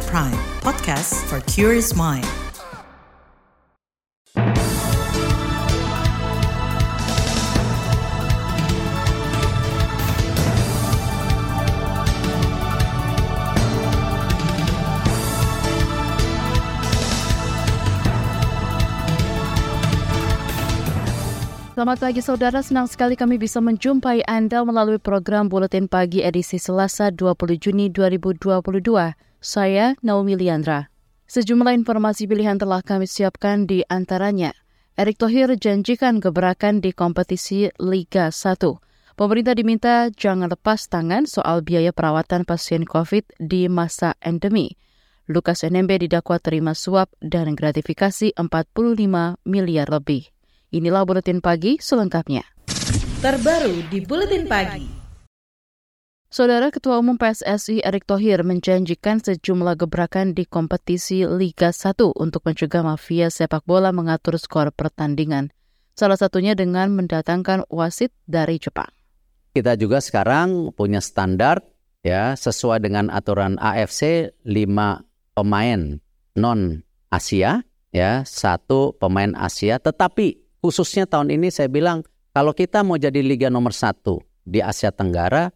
At Prime, podcast for curious mind. Selamat pagi saudara, senang sekali kami bisa menjumpai Anda melalui program Buletin Pagi edisi Selasa 20 Juni 2022. Saya Naomi Liandra. Sejumlah informasi pilihan telah kami siapkan di antaranya. Erick Thohir janjikan gebrakan di kompetisi Liga 1. Pemerintah diminta jangan lepas tangan soal biaya perawatan pasien COVID di masa endemi. Lukas NMB didakwa terima suap dan gratifikasi 45 miliar lebih. Inilah Buletin Pagi selengkapnya. Terbaru di Buletin Pagi. Saudara Ketua Umum PSSI Erick Thohir menjanjikan sejumlah gebrakan di kompetisi Liga 1 untuk mencegah mafia sepak bola mengatur skor pertandingan. Salah satunya dengan mendatangkan wasit dari Jepang. Kita juga sekarang punya standar ya sesuai dengan aturan AFC 5 pemain non Asia ya, satu pemain Asia tetapi khususnya tahun ini saya bilang kalau kita mau jadi liga nomor satu di Asia Tenggara,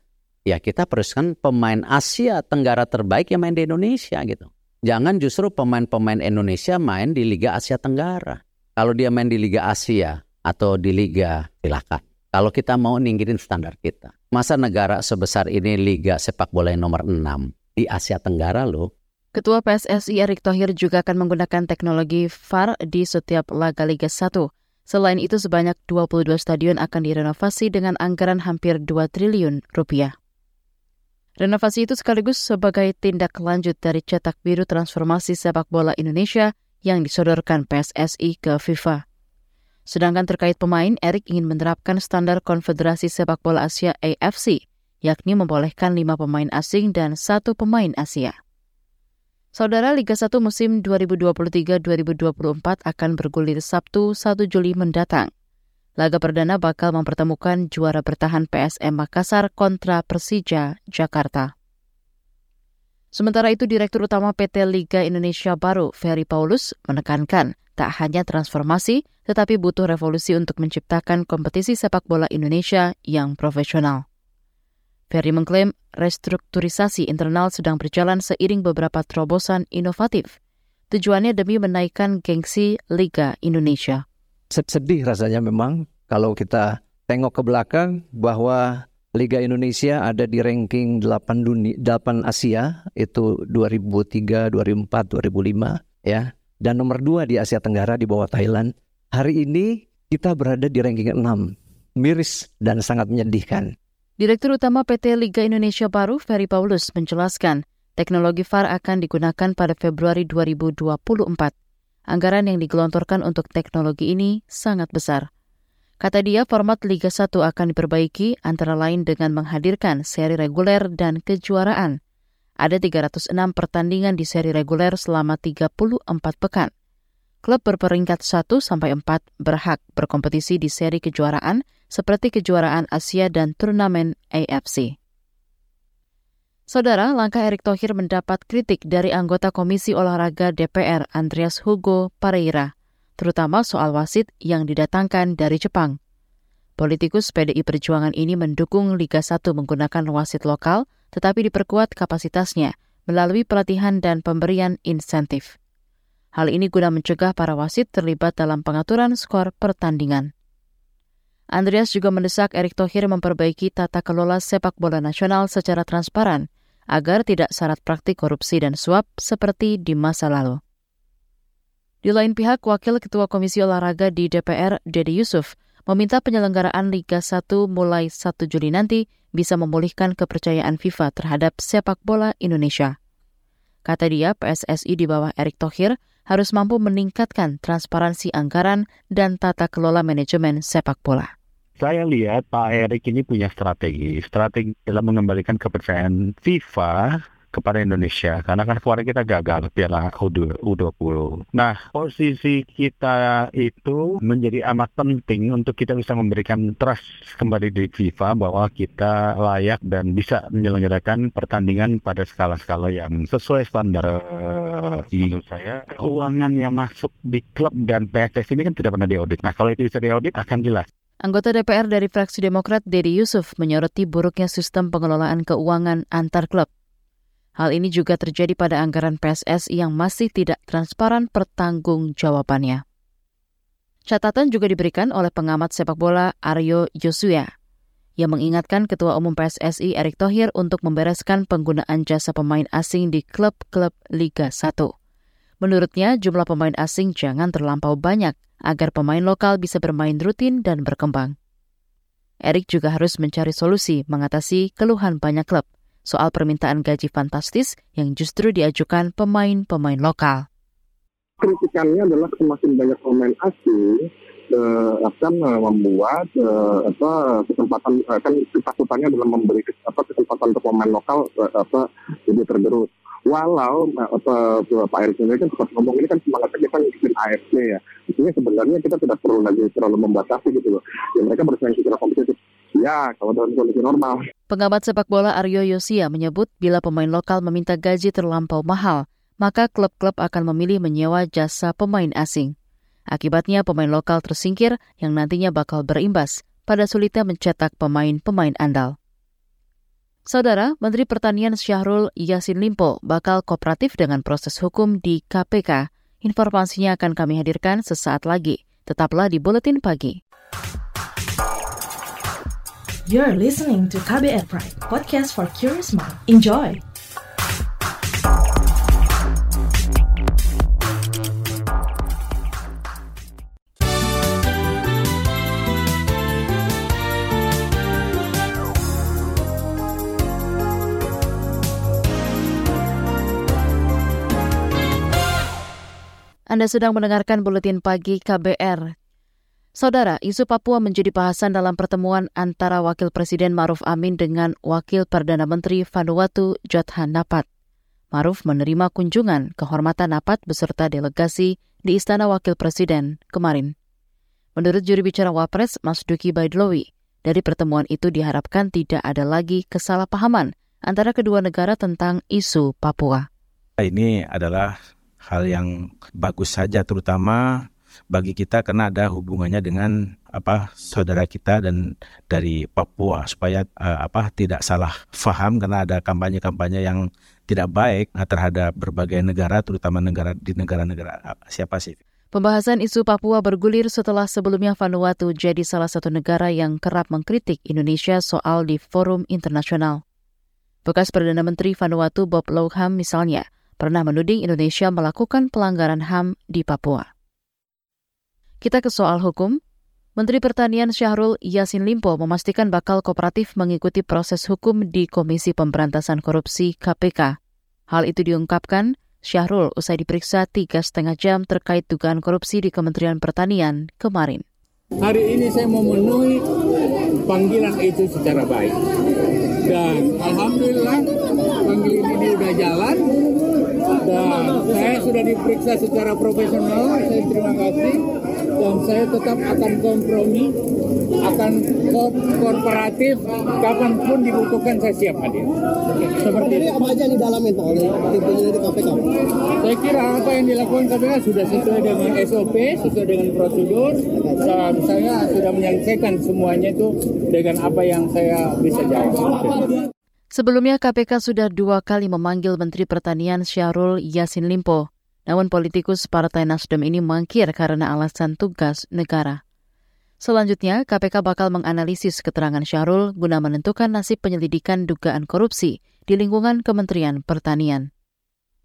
ya kita peruskan pemain Asia Tenggara terbaik yang main di Indonesia gitu. Jangan justru pemain-pemain Indonesia main di Liga Asia Tenggara. Kalau dia main di Liga Asia atau di Liga silakan. Kalau kita mau ninggirin standar kita. Masa negara sebesar ini Liga sepak bola yang nomor 6 di Asia Tenggara loh. Ketua PSSI Erick Thohir juga akan menggunakan teknologi VAR di setiap laga Liga 1. Selain itu, sebanyak 22 stadion akan direnovasi dengan anggaran hampir 2 triliun rupiah. Renovasi itu sekaligus sebagai tindak lanjut dari cetak biru transformasi sepak bola Indonesia yang disodorkan PSSI ke FIFA. Sedangkan terkait pemain, Erik ingin menerapkan standar Konfederasi Sepak Bola Asia AFC, yakni membolehkan lima pemain asing dan satu pemain Asia. Saudara Liga 1 musim 2023-2024 akan bergulir Sabtu 1 Juli mendatang. Laga perdana bakal mempertemukan juara bertahan PSM Makassar kontra Persija Jakarta. Sementara itu, Direktur Utama PT Liga Indonesia Baru, Ferry Paulus, menekankan tak hanya transformasi, tetapi butuh revolusi untuk menciptakan kompetisi sepak bola Indonesia yang profesional. Ferry mengklaim restrukturisasi internal sedang berjalan seiring beberapa terobosan inovatif. Tujuannya demi menaikkan gengsi Liga Indonesia. Sedih rasanya memang kalau kita tengok ke belakang bahwa Liga Indonesia ada di ranking 8 dunia 8 Asia itu 2003, 2004, 2005 ya. Dan nomor 2 di Asia Tenggara di bawah Thailand. Hari ini kita berada di ranking 6. Miris dan sangat menyedihkan. Direktur Utama PT Liga Indonesia Baru, Ferry Paulus, menjelaskan teknologi VAR akan digunakan pada Februari 2024. Anggaran yang digelontorkan untuk teknologi ini sangat besar. Kata dia, format Liga 1 akan diperbaiki antara lain dengan menghadirkan seri reguler dan kejuaraan. Ada 306 pertandingan di seri reguler selama 34 pekan. Klub berperingkat 1 sampai 4 berhak berkompetisi di seri kejuaraan seperti kejuaraan Asia dan turnamen AFC. Saudara, langkah Erick Thohir mendapat kritik dari anggota Komisi Olahraga DPR Andreas Hugo Pareira, terutama soal wasit yang didatangkan dari Jepang. Politikus PDI Perjuangan ini mendukung Liga 1 menggunakan wasit lokal, tetapi diperkuat kapasitasnya melalui pelatihan dan pemberian insentif. Hal ini guna mencegah para wasit terlibat dalam pengaturan skor pertandingan. Andreas juga mendesak Erick Thohir memperbaiki tata kelola sepak bola nasional secara transparan agar tidak syarat praktik korupsi dan suap seperti di masa lalu. Di lain pihak, Wakil Ketua Komisi Olahraga di DPR, Dedi Yusuf, meminta penyelenggaraan Liga 1 mulai 1 Juli nanti bisa memulihkan kepercayaan FIFA terhadap sepak bola Indonesia. Kata dia, PSSI di bawah Erick Thohir harus mampu meningkatkan transparansi anggaran dan tata kelola manajemen sepak bola. Saya lihat Pak Erik ini punya strategi, strategi dalam mengembalikan kepercayaan FIFA kepada Indonesia karena kan kemarin kita gagal Piala U20. Nah, posisi kita itu menjadi amat penting untuk kita bisa memberikan trust kembali di FIFA bahwa kita layak dan bisa menyelenggarakan pertandingan pada skala-skala yang sesuai standar. Menurut saya, keuangan yang masuk di klub dan PSS ini kan tidak pernah diaudit. Nah, kalau itu bisa diaudit akan jelas. Anggota DPR dari fraksi Demokrat, Dedi Yusuf, menyoroti buruknya sistem pengelolaan keuangan antar klub. Hal ini juga terjadi pada anggaran PSSI yang masih tidak transparan pertanggungjawabannya. Catatan juga diberikan oleh pengamat sepak bola Aryo Joshua yang mengingatkan Ketua Umum PSSI Erick Thohir untuk membereskan penggunaan jasa pemain asing di klub-klub Liga 1. Menurutnya, jumlah pemain asing jangan terlampau banyak agar pemain lokal bisa bermain rutin dan berkembang. Erick juga harus mencari solusi mengatasi keluhan banyak klub soal permintaan gaji fantastis yang justru diajukan pemain-pemain lokal. Kritikannya adalah semakin banyak pemain asing uh, akan membuat uh, apa kesempatan uh, kan ketakutannya adalah memberi apa kesempatan untuk pemain lokal uh, apa jadi tergerus. Walau apa Pak Erick ini kan sempat ngomong ini kan semangatnya kita ngikutin AFC ya. Intinya sebenarnya kita tidak perlu lagi terlalu membatasi gitu loh. Ya mereka bersaing secara kompetitif Ya, kalau dalam kondisi normal. Pengamat sepak bola Aryo Yosia menyebut bila pemain lokal meminta gaji terlampau mahal, maka klub-klub akan memilih menyewa jasa pemain asing. Akibatnya pemain lokal tersingkir yang nantinya bakal berimbas pada sulitnya mencetak pemain-pemain andal. Saudara, Menteri Pertanian Syahrul Yasin Limpo bakal kooperatif dengan proses hukum di KPK. Informasinya akan kami hadirkan sesaat lagi. Tetaplah di Buletin Pagi. You're listening to KBR Pride, podcast for curious mind. Enjoy! Anda sedang mendengarkan buletin pagi KBR. Saudara, isu Papua menjadi bahasan dalam pertemuan antara Wakil Presiden Maruf Amin dengan Wakil Perdana Menteri Vanuatu Jothan Napat. Maruf menerima kunjungan kehormatan Napat beserta delegasi di Istana Wakil Presiden kemarin. Menurut juri bicara Wapres, Mas Duki Baidlowi, dari pertemuan itu diharapkan tidak ada lagi kesalahpahaman antara kedua negara tentang isu Papua. Ini adalah hal yang bagus saja terutama bagi kita karena ada hubungannya dengan apa saudara kita dan dari Papua supaya uh, apa tidak salah faham karena ada kampanye-kampanye yang tidak baik terhadap berbagai negara terutama negara di negara-negara Asia Pasifik. Pembahasan isu Papua bergulir setelah sebelumnya Vanuatu jadi salah satu negara yang kerap mengkritik Indonesia soal di forum internasional. Bekas Perdana Menteri Vanuatu Bob Lougham misalnya pernah menuding Indonesia melakukan pelanggaran HAM di Papua. Kita ke soal hukum. Menteri Pertanian Syahrul Yasin Limpo memastikan bakal kooperatif mengikuti proses hukum di Komisi Pemberantasan Korupsi KPK. Hal itu diungkapkan Syahrul usai diperiksa tiga setengah jam terkait dugaan korupsi di Kementerian Pertanian kemarin. Hari ini saya memenuhi panggilan itu secara baik. Dan Alhamdulillah panggilan ini sudah jalan dan saya sudah diperiksa secara profesional, saya terima kasih dan saya tetap akan kompromi, akan kooperatif, kapan pun dibutuhkan saya siap hadir. Seperti ini apa aja di dalam itu oleh tim penyelidik KPK? Saya kira apa yang dilakukan KPK sudah sesuai dengan SOP, sesuai dengan prosedur, dan saya sudah menyelesaikan semuanya itu dengan apa yang saya bisa jawab. Sebelumnya KPK sudah dua kali memanggil Menteri Pertanian Syahrul Yasin Limpo namun politikus Partai Nasdem ini mangkir karena alasan tugas negara. Selanjutnya, KPK bakal menganalisis keterangan Syahrul guna menentukan nasib penyelidikan dugaan korupsi di lingkungan Kementerian Pertanian.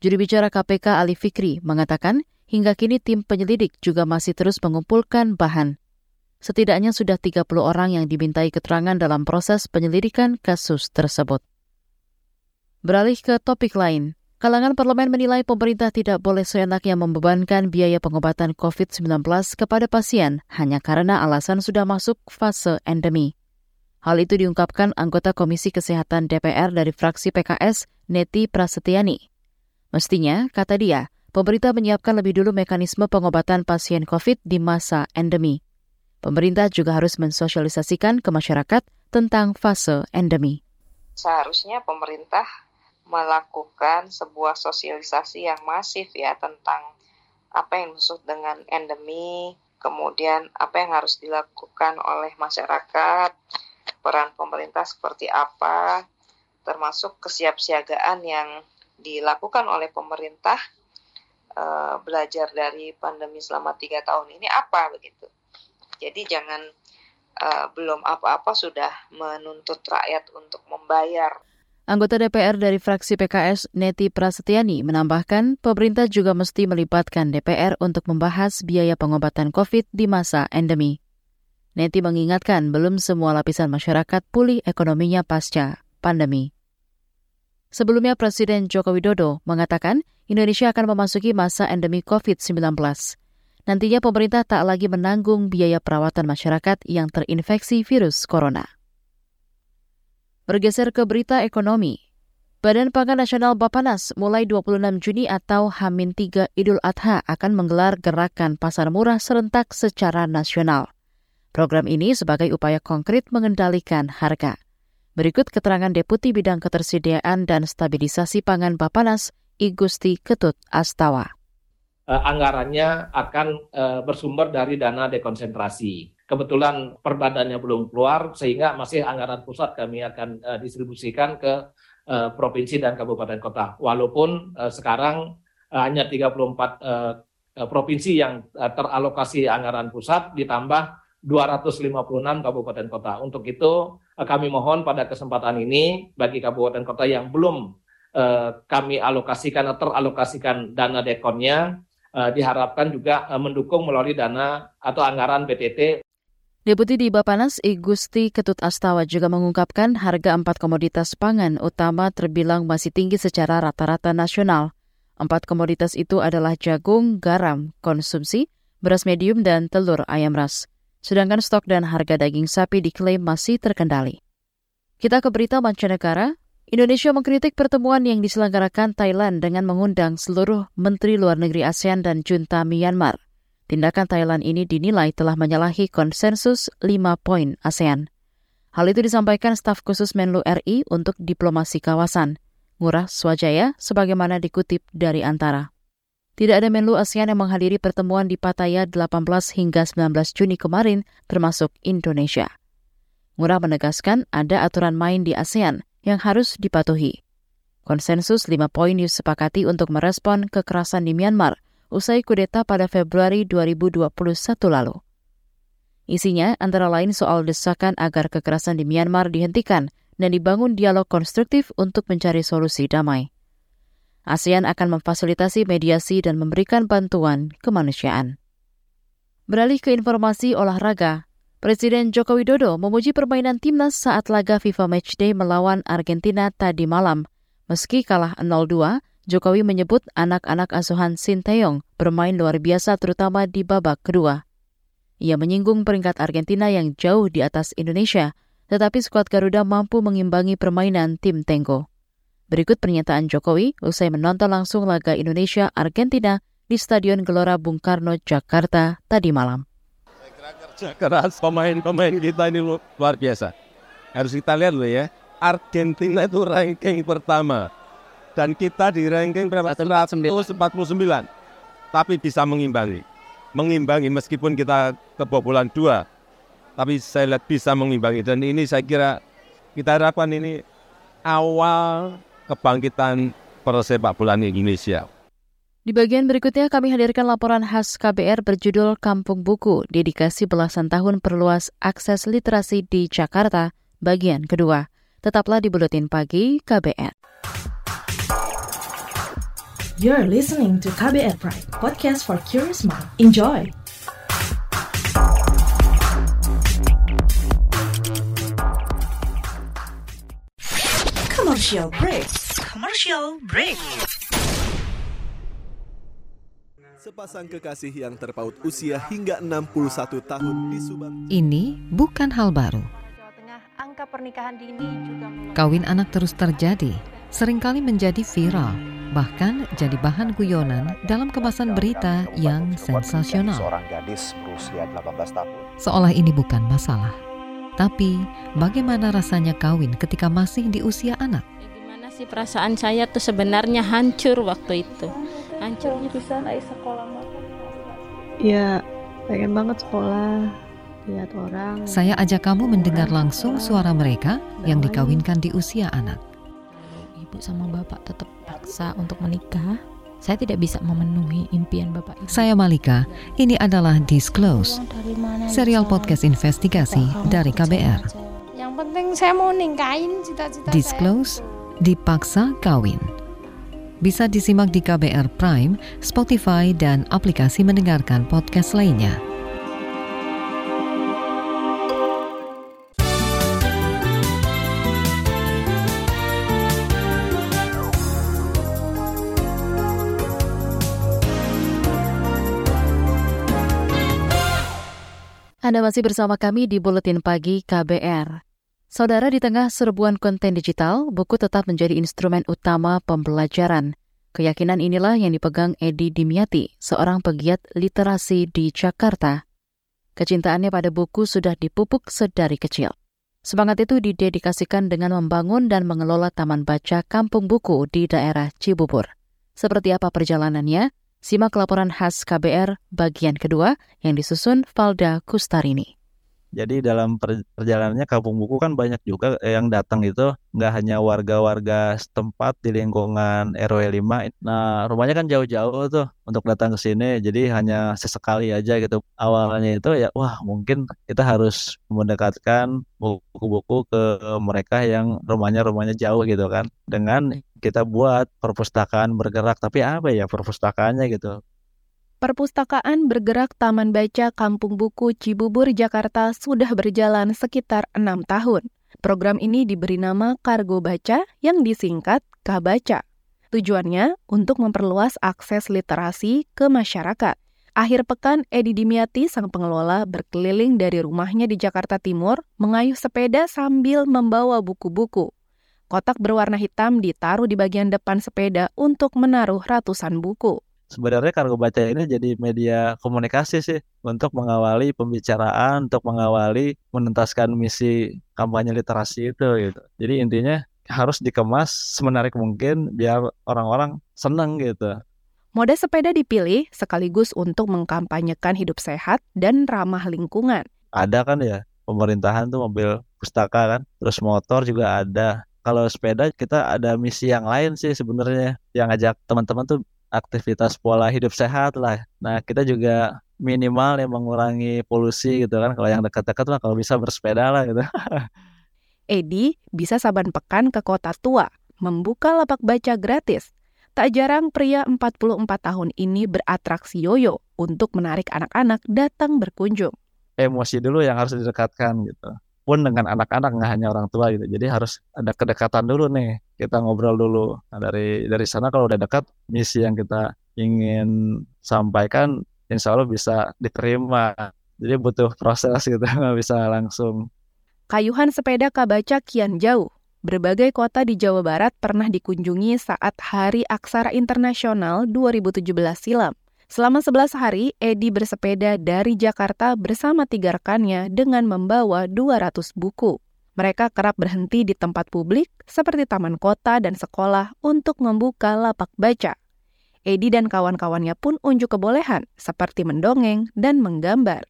Juru bicara KPK Ali Fikri mengatakan hingga kini tim penyelidik juga masih terus mengumpulkan bahan. Setidaknya sudah 30 orang yang dimintai keterangan dalam proses penyelidikan kasus tersebut. Beralih ke topik lain, Kalangan parlemen menilai pemerintah tidak boleh seenaknya membebankan biaya pengobatan COVID-19 kepada pasien hanya karena alasan sudah masuk fase endemi. Hal itu diungkapkan anggota Komisi Kesehatan DPR dari fraksi PKS, Neti Prasetyani. Mestinya, kata dia, pemerintah menyiapkan lebih dulu mekanisme pengobatan pasien COVID di masa endemi. Pemerintah juga harus mensosialisasikan ke masyarakat tentang fase endemi. Seharusnya pemerintah melakukan sebuah sosialisasi yang masif ya tentang apa yang dimaksud dengan endemi, kemudian apa yang harus dilakukan oleh masyarakat, peran pemerintah seperti apa, termasuk kesiapsiagaan yang dilakukan oleh pemerintah uh, belajar dari pandemi selama tiga tahun ini apa begitu. Jadi jangan uh, belum apa-apa sudah menuntut rakyat untuk membayar. Anggota DPR dari fraksi PKS Neti Prasetyani menambahkan pemerintah juga mesti melibatkan DPR untuk membahas biaya pengobatan COVID di masa endemi. Neti mengingatkan belum semua lapisan masyarakat pulih ekonominya pasca pandemi. Sebelumnya Presiden Joko Widodo mengatakan Indonesia akan memasuki masa endemi COVID-19. Nantinya pemerintah tak lagi menanggung biaya perawatan masyarakat yang terinfeksi virus corona. Bergeser ke berita ekonomi. Badan Pangan Nasional Bapanas mulai 26 Juni atau Hamin 3 Idul Adha akan menggelar gerakan pasar murah serentak secara nasional. Program ini sebagai upaya konkret mengendalikan harga. Berikut keterangan Deputi Bidang Ketersediaan dan Stabilisasi Pangan Bapanas, Igusti Ketut Astawa. Uh, anggarannya akan uh, bersumber dari dana dekonsentrasi. Kebetulan perbadannya belum keluar, sehingga masih anggaran pusat kami akan uh, distribusikan ke uh, provinsi dan kabupaten kota. Walaupun uh, sekarang uh, hanya 34 uh, provinsi yang uh, teralokasi anggaran pusat, ditambah 256 kabupaten kota. Untuk itu kami mohon pada kesempatan ini bagi kabupaten kota yang belum eh, kami alokasikan atau teralokasikan dana dekonnya eh, diharapkan juga eh, mendukung melalui dana atau anggaran BTT. Deputi di Bapanas Igusti Ketut Astawa juga mengungkapkan harga empat komoditas pangan utama terbilang masih tinggi secara rata-rata nasional. Empat komoditas itu adalah jagung, garam, konsumsi, beras medium, dan telur ayam ras sedangkan stok dan harga daging sapi diklaim masih terkendali. Kita ke berita mancanegara. Indonesia mengkritik pertemuan yang diselenggarakan Thailand dengan mengundang seluruh Menteri Luar Negeri ASEAN dan junta Myanmar. Tindakan Thailand ini dinilai telah menyalahi konsensus 5 poin ASEAN. Hal itu disampaikan staf khusus Menlu RI untuk diplomasi kawasan, Ngurah Swajaya, sebagaimana dikutip dari Antara. Tidak ada Menlu ASEAN yang menghadiri pertemuan di Pattaya 18 hingga 19 Juni kemarin, termasuk Indonesia. Ngurah menegaskan ada aturan main di ASEAN yang harus dipatuhi. Konsensus lima poin disepakati untuk merespon kekerasan di Myanmar usai kudeta pada Februari 2021 lalu. Isinya antara lain soal desakan agar kekerasan di Myanmar dihentikan dan dibangun dialog konstruktif untuk mencari solusi damai. ASEAN akan memfasilitasi mediasi dan memberikan bantuan kemanusiaan. Beralih ke informasi olahraga, Presiden Joko Widodo memuji permainan timnas saat laga FIFA Matchday melawan Argentina tadi malam. Meski kalah 0-2, Jokowi menyebut anak-anak asuhan Sinteyong bermain luar biasa terutama di babak kedua. Ia menyinggung peringkat Argentina yang jauh di atas Indonesia, tetapi skuad Garuda mampu mengimbangi permainan tim Tenggo. Berikut pernyataan Jokowi usai menonton langsung laga Indonesia-Argentina di Stadion Gelora Bung Karno, Jakarta tadi malam. Kerja keras pemain-pemain kita ini luar biasa. Harus kita lihat loh ya, Argentina itu ranking pertama. Dan kita di ranking berapa? 149. Tapi bisa mengimbangi. Mengimbangi meskipun kita kebobolan dua. Tapi saya lihat bisa mengimbangi. Dan ini saya kira kita harapkan ini awal kebangkitan persepak bola Indonesia. Di bagian berikutnya kami hadirkan laporan khas KBR berjudul Kampung Buku, dedikasi belasan tahun perluas akses literasi di Jakarta, bagian kedua. Tetaplah di Buletin Pagi KBR. You're listening to KBR Pride, podcast for curious mind. Enjoy! Commercial break. Commercial break. Sepasang kekasih yang terpaut usia hingga 61 tahun di Subang. Ini bukan hal baru. pernikahan dini juga Kawin anak terus terjadi, sering kali menjadi viral, bahkan jadi bahan guyonan dalam kemasan berita yang sensasional. Seorang gadis berusia 18 tahun. Seolah ini bukan masalah. Tapi, bagaimana rasanya kawin ketika masih di usia anak? Gimana sih perasaan saya tuh sebenarnya hancur waktu itu. Hancurnya bisa naik sekolah Ya, pengen banget sekolah lihat orang. Saya ajak kamu mendengar langsung suara mereka yang dikawinkan di usia anak. Ibu sama bapak tetap paksa untuk menikah. Saya tidak bisa memenuhi impian bapak ibu. Saya Malika, ini adalah Disclose, serial podcast investigasi dari KBR. Yang penting saya mau ningkain cita-cita Disclose, dipaksa kawin. Bisa disimak di KBR Prime, Spotify, dan aplikasi mendengarkan podcast lainnya. Anda masih bersama kami di Buletin Pagi KBR. Saudara, di tengah serbuan konten digital, buku tetap menjadi instrumen utama pembelajaran. Keyakinan inilah yang dipegang Edi Dimyati, seorang pegiat literasi di Jakarta. Kecintaannya pada buku sudah dipupuk sedari kecil. Semangat itu didedikasikan dengan membangun dan mengelola taman baca kampung buku di daerah Cibubur. Seperti apa perjalanannya? Simak laporan khas KBR bagian kedua yang disusun Valda Kustarini. Jadi dalam perjalanannya kampung buku kan banyak juga yang datang itu nggak hanya warga-warga setempat di lingkungan RW 5. Nah rumahnya kan jauh-jauh tuh untuk datang ke sini. Jadi hanya sesekali aja gitu. Awalnya itu ya wah mungkin kita harus mendekatkan buku-buku ke mereka yang rumahnya rumahnya jauh gitu kan. Dengan kita buat perpustakaan bergerak. Tapi apa ya perpustakaannya gitu. Perpustakaan bergerak Taman Baca Kampung Buku Cibubur, Jakarta sudah berjalan sekitar enam tahun. Program ini diberi nama Kargo Baca yang disingkat Kabaca. Tujuannya untuk memperluas akses literasi ke masyarakat. Akhir pekan, Edi Dimyati, sang pengelola, berkeliling dari rumahnya di Jakarta Timur, mengayuh sepeda sambil membawa buku-buku. Kotak berwarna hitam ditaruh di bagian depan sepeda untuk menaruh ratusan buku sebenarnya kargo baca ini jadi media komunikasi sih untuk mengawali pembicaraan, untuk mengawali menuntaskan misi kampanye literasi itu gitu. Jadi intinya harus dikemas semenarik mungkin biar orang-orang senang gitu. Moda sepeda dipilih sekaligus untuk mengkampanyekan hidup sehat dan ramah lingkungan. Ada kan ya pemerintahan tuh mobil pustaka kan, terus motor juga ada. Kalau sepeda kita ada misi yang lain sih sebenarnya yang ngajak teman-teman tuh aktivitas pola hidup sehat lah. Nah kita juga minimal yang mengurangi polusi gitu kan. Kalau yang dekat-dekat lah kalau bisa bersepeda lah gitu. Edi bisa saban pekan ke kota tua, membuka lapak baca gratis. Tak jarang pria 44 tahun ini beratraksi yoyo untuk menarik anak-anak datang berkunjung. Emosi dulu yang harus didekatkan gitu pun dengan anak-anak nggak hanya orang tua gitu jadi harus ada kedekatan dulu nih kita ngobrol dulu nah, dari dari sana kalau udah dekat misi yang kita ingin sampaikan insya Allah bisa diterima jadi butuh proses gitu nggak bisa langsung kayuhan sepeda kabaca kian jauh Berbagai kota di Jawa Barat pernah dikunjungi saat Hari Aksara Internasional 2017 silam. Selama 11 hari, Edi bersepeda dari Jakarta bersama tiga rekannya dengan membawa 200 buku. Mereka kerap berhenti di tempat publik seperti taman kota dan sekolah untuk membuka lapak baca. Edi dan kawan-kawannya pun unjuk kebolehan seperti mendongeng dan menggambar.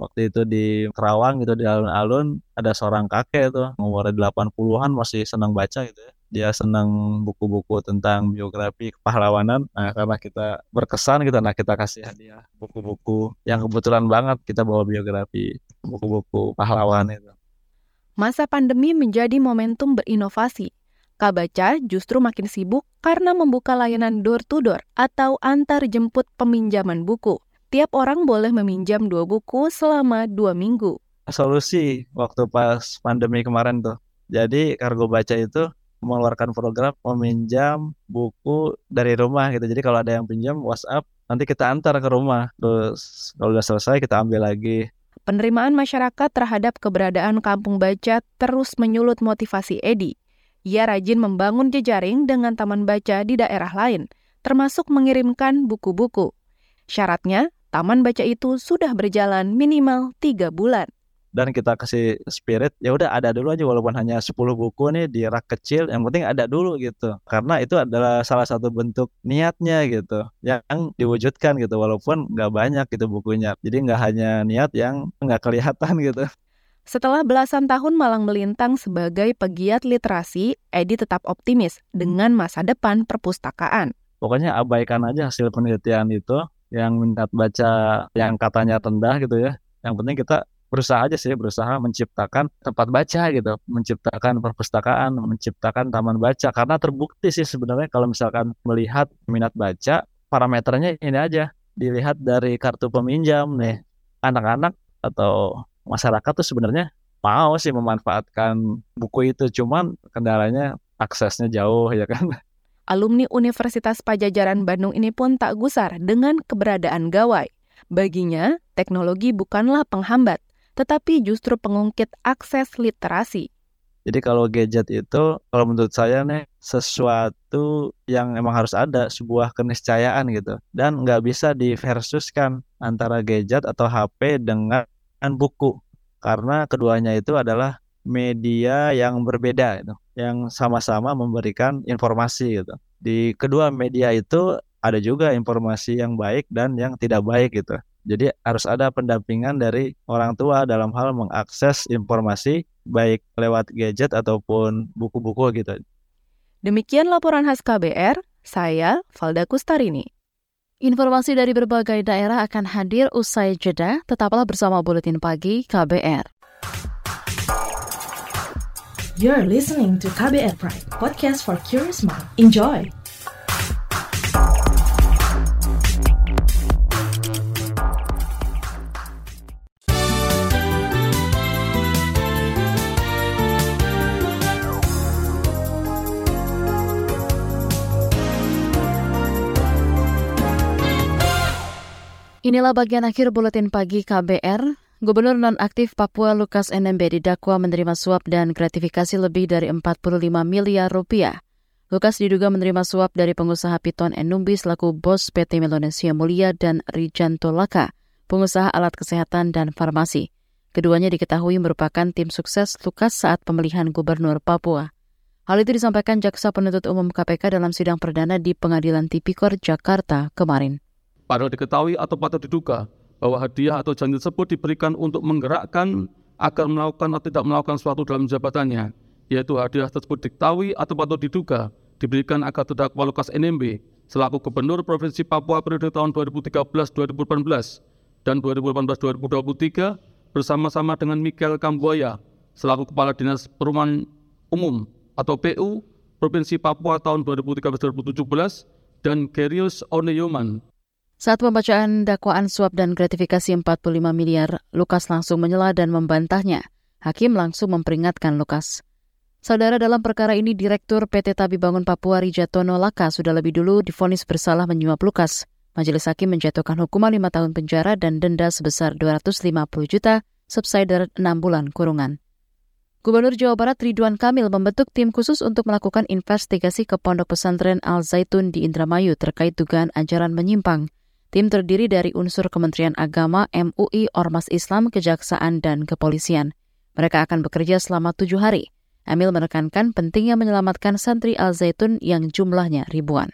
Waktu itu di Kerawang gitu di alun-alun ada seorang kakek tuh umurnya 80-an masih senang baca gitu ya dia senang buku-buku tentang biografi kepahlawanan. Nah, karena kita berkesan gitu, nah kita kasih hadiah buku-buku yang kebetulan banget kita bawa biografi buku-buku pahlawan itu. Masa pandemi menjadi momentum berinovasi. Kabaca justru makin sibuk karena membuka layanan door to door atau antar jemput peminjaman buku. Tiap orang boleh meminjam dua buku selama dua minggu. Solusi waktu pas pandemi kemarin tuh. Jadi kargo baca itu mengeluarkan program meminjam buku dari rumah gitu. Jadi kalau ada yang pinjam WhatsApp, nanti kita antar ke rumah. Terus kalau udah selesai kita ambil lagi. Penerimaan masyarakat terhadap keberadaan kampung baca terus menyulut motivasi Edi. Ia rajin membangun jejaring dengan taman baca di daerah lain, termasuk mengirimkan buku-buku. Syaratnya, taman baca itu sudah berjalan minimal tiga bulan dan kita kasih spirit ya udah ada dulu aja walaupun hanya 10 buku nih di rak kecil yang penting ada dulu gitu karena itu adalah salah satu bentuk niatnya gitu yang diwujudkan gitu walaupun nggak banyak gitu bukunya jadi nggak hanya niat yang nggak kelihatan gitu setelah belasan tahun malang melintang sebagai pegiat literasi, Edi tetap optimis dengan masa depan perpustakaan. Pokoknya abaikan aja hasil penelitian itu yang minat baca yang katanya rendah gitu ya. Yang penting kita berusaha aja sih berusaha menciptakan tempat baca gitu menciptakan perpustakaan menciptakan taman baca. Karena terbukti sih sebenarnya kalau misalkan melihat minat baca parameternya ini aja dilihat dari kartu peminjam nih. Anak-anak atau masyarakat tuh sebenarnya mau sih memanfaatkan buku itu cuman kendalanya aksesnya jauh ya kan? Alumni Universitas Pajajaran Bandung ini pun tak gusar dengan keberadaan gawai. Baginya, teknologi bukanlah penghambat, tetapi justru pengungkit akses literasi. Jadi kalau gadget itu kalau menurut saya nih sesuatu yang emang harus ada sebuah keniscayaan gitu dan nggak bisa diversuskan antara gadget atau HP dengan buku karena keduanya itu adalah media yang berbeda gitu yang sama-sama memberikan informasi gitu. Di kedua media itu ada juga informasi yang baik dan yang tidak baik gitu. Jadi harus ada pendampingan dari orang tua dalam hal mengakses informasi baik lewat gadget ataupun buku-buku gitu. Demikian laporan khas KBR, saya Valda Kustarini. Informasi dari berbagai daerah akan hadir usai jeda, tetaplah bersama Buletin Pagi KBR. You're listening to KBR Pride, podcast for curious mind. Enjoy! Inilah bagian akhir buletin pagi KBR. Gubernur nonaktif Papua Lukas NMB didakwa menerima suap dan gratifikasi lebih dari 45 miliar rupiah. Lukas diduga menerima suap dari pengusaha Piton Enumbi selaku bos PT Melonesia Mulia dan Rijanto Laka, pengusaha alat kesehatan dan farmasi. Keduanya diketahui merupakan tim sukses Lukas saat pemilihan gubernur Papua. Hal itu disampaikan Jaksa Penuntut Umum KPK dalam sidang perdana di Pengadilan Tipikor, Jakarta kemarin. Padahal diketahui atau patut diduga bahwa hadiah atau janji tersebut diberikan untuk menggerakkan agar melakukan atau tidak melakukan suatu dalam jabatannya, yaitu hadiah tersebut diketahui atau patut diduga diberikan agar terdakwa Lukas NMB selaku Gubernur Provinsi Papua periode tahun 2013-2018 dan 2018-2023 bersama-sama dengan Michael Kambuaya selaku Kepala Dinas Perumahan Umum atau PU Provinsi Papua tahun 2013-2017 dan Gerius Oneyoman saat pembacaan dakwaan suap dan gratifikasi 45 miliar, Lukas langsung menyela dan membantahnya. Hakim langsung memperingatkan Lukas. Saudara dalam perkara ini Direktur PT Tabi Bangun Papua Rijatono Laka sudah lebih dulu difonis bersalah menyuap Lukas. Majelis Hakim menjatuhkan hukuman 5 tahun penjara dan denda sebesar 250 juta, subsider 6 bulan kurungan. Gubernur Jawa Barat Ridwan Kamil membentuk tim khusus untuk melakukan investigasi ke Pondok Pesantren Al Zaitun di Indramayu terkait dugaan ajaran menyimpang. Tim terdiri dari unsur Kementerian Agama, MUI, Ormas Islam, Kejaksaan, dan Kepolisian. Mereka akan bekerja selama tujuh hari. Emil menekankan pentingnya menyelamatkan santri Al-Zaitun yang jumlahnya ribuan.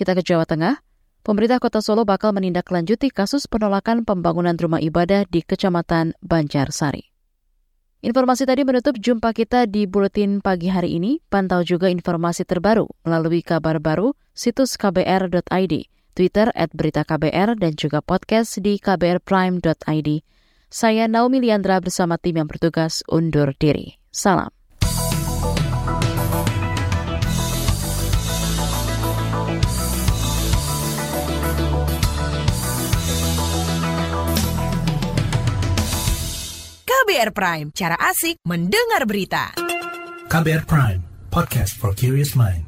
Kita ke Jawa Tengah. Pemerintah Kota Solo bakal menindaklanjuti kasus penolakan pembangunan rumah ibadah di Kecamatan Banjarsari. Informasi tadi menutup jumpa kita di Buletin Pagi hari ini. Pantau juga informasi terbaru melalui kabar baru situs kbr.id Twitter at Berita KBR, dan juga podcast di kbrprime.id. Saya Naomi Liandra bersama tim yang bertugas undur diri. Salam. KBR Prime, cara asik mendengar berita. KBR Prime, podcast for curious mind.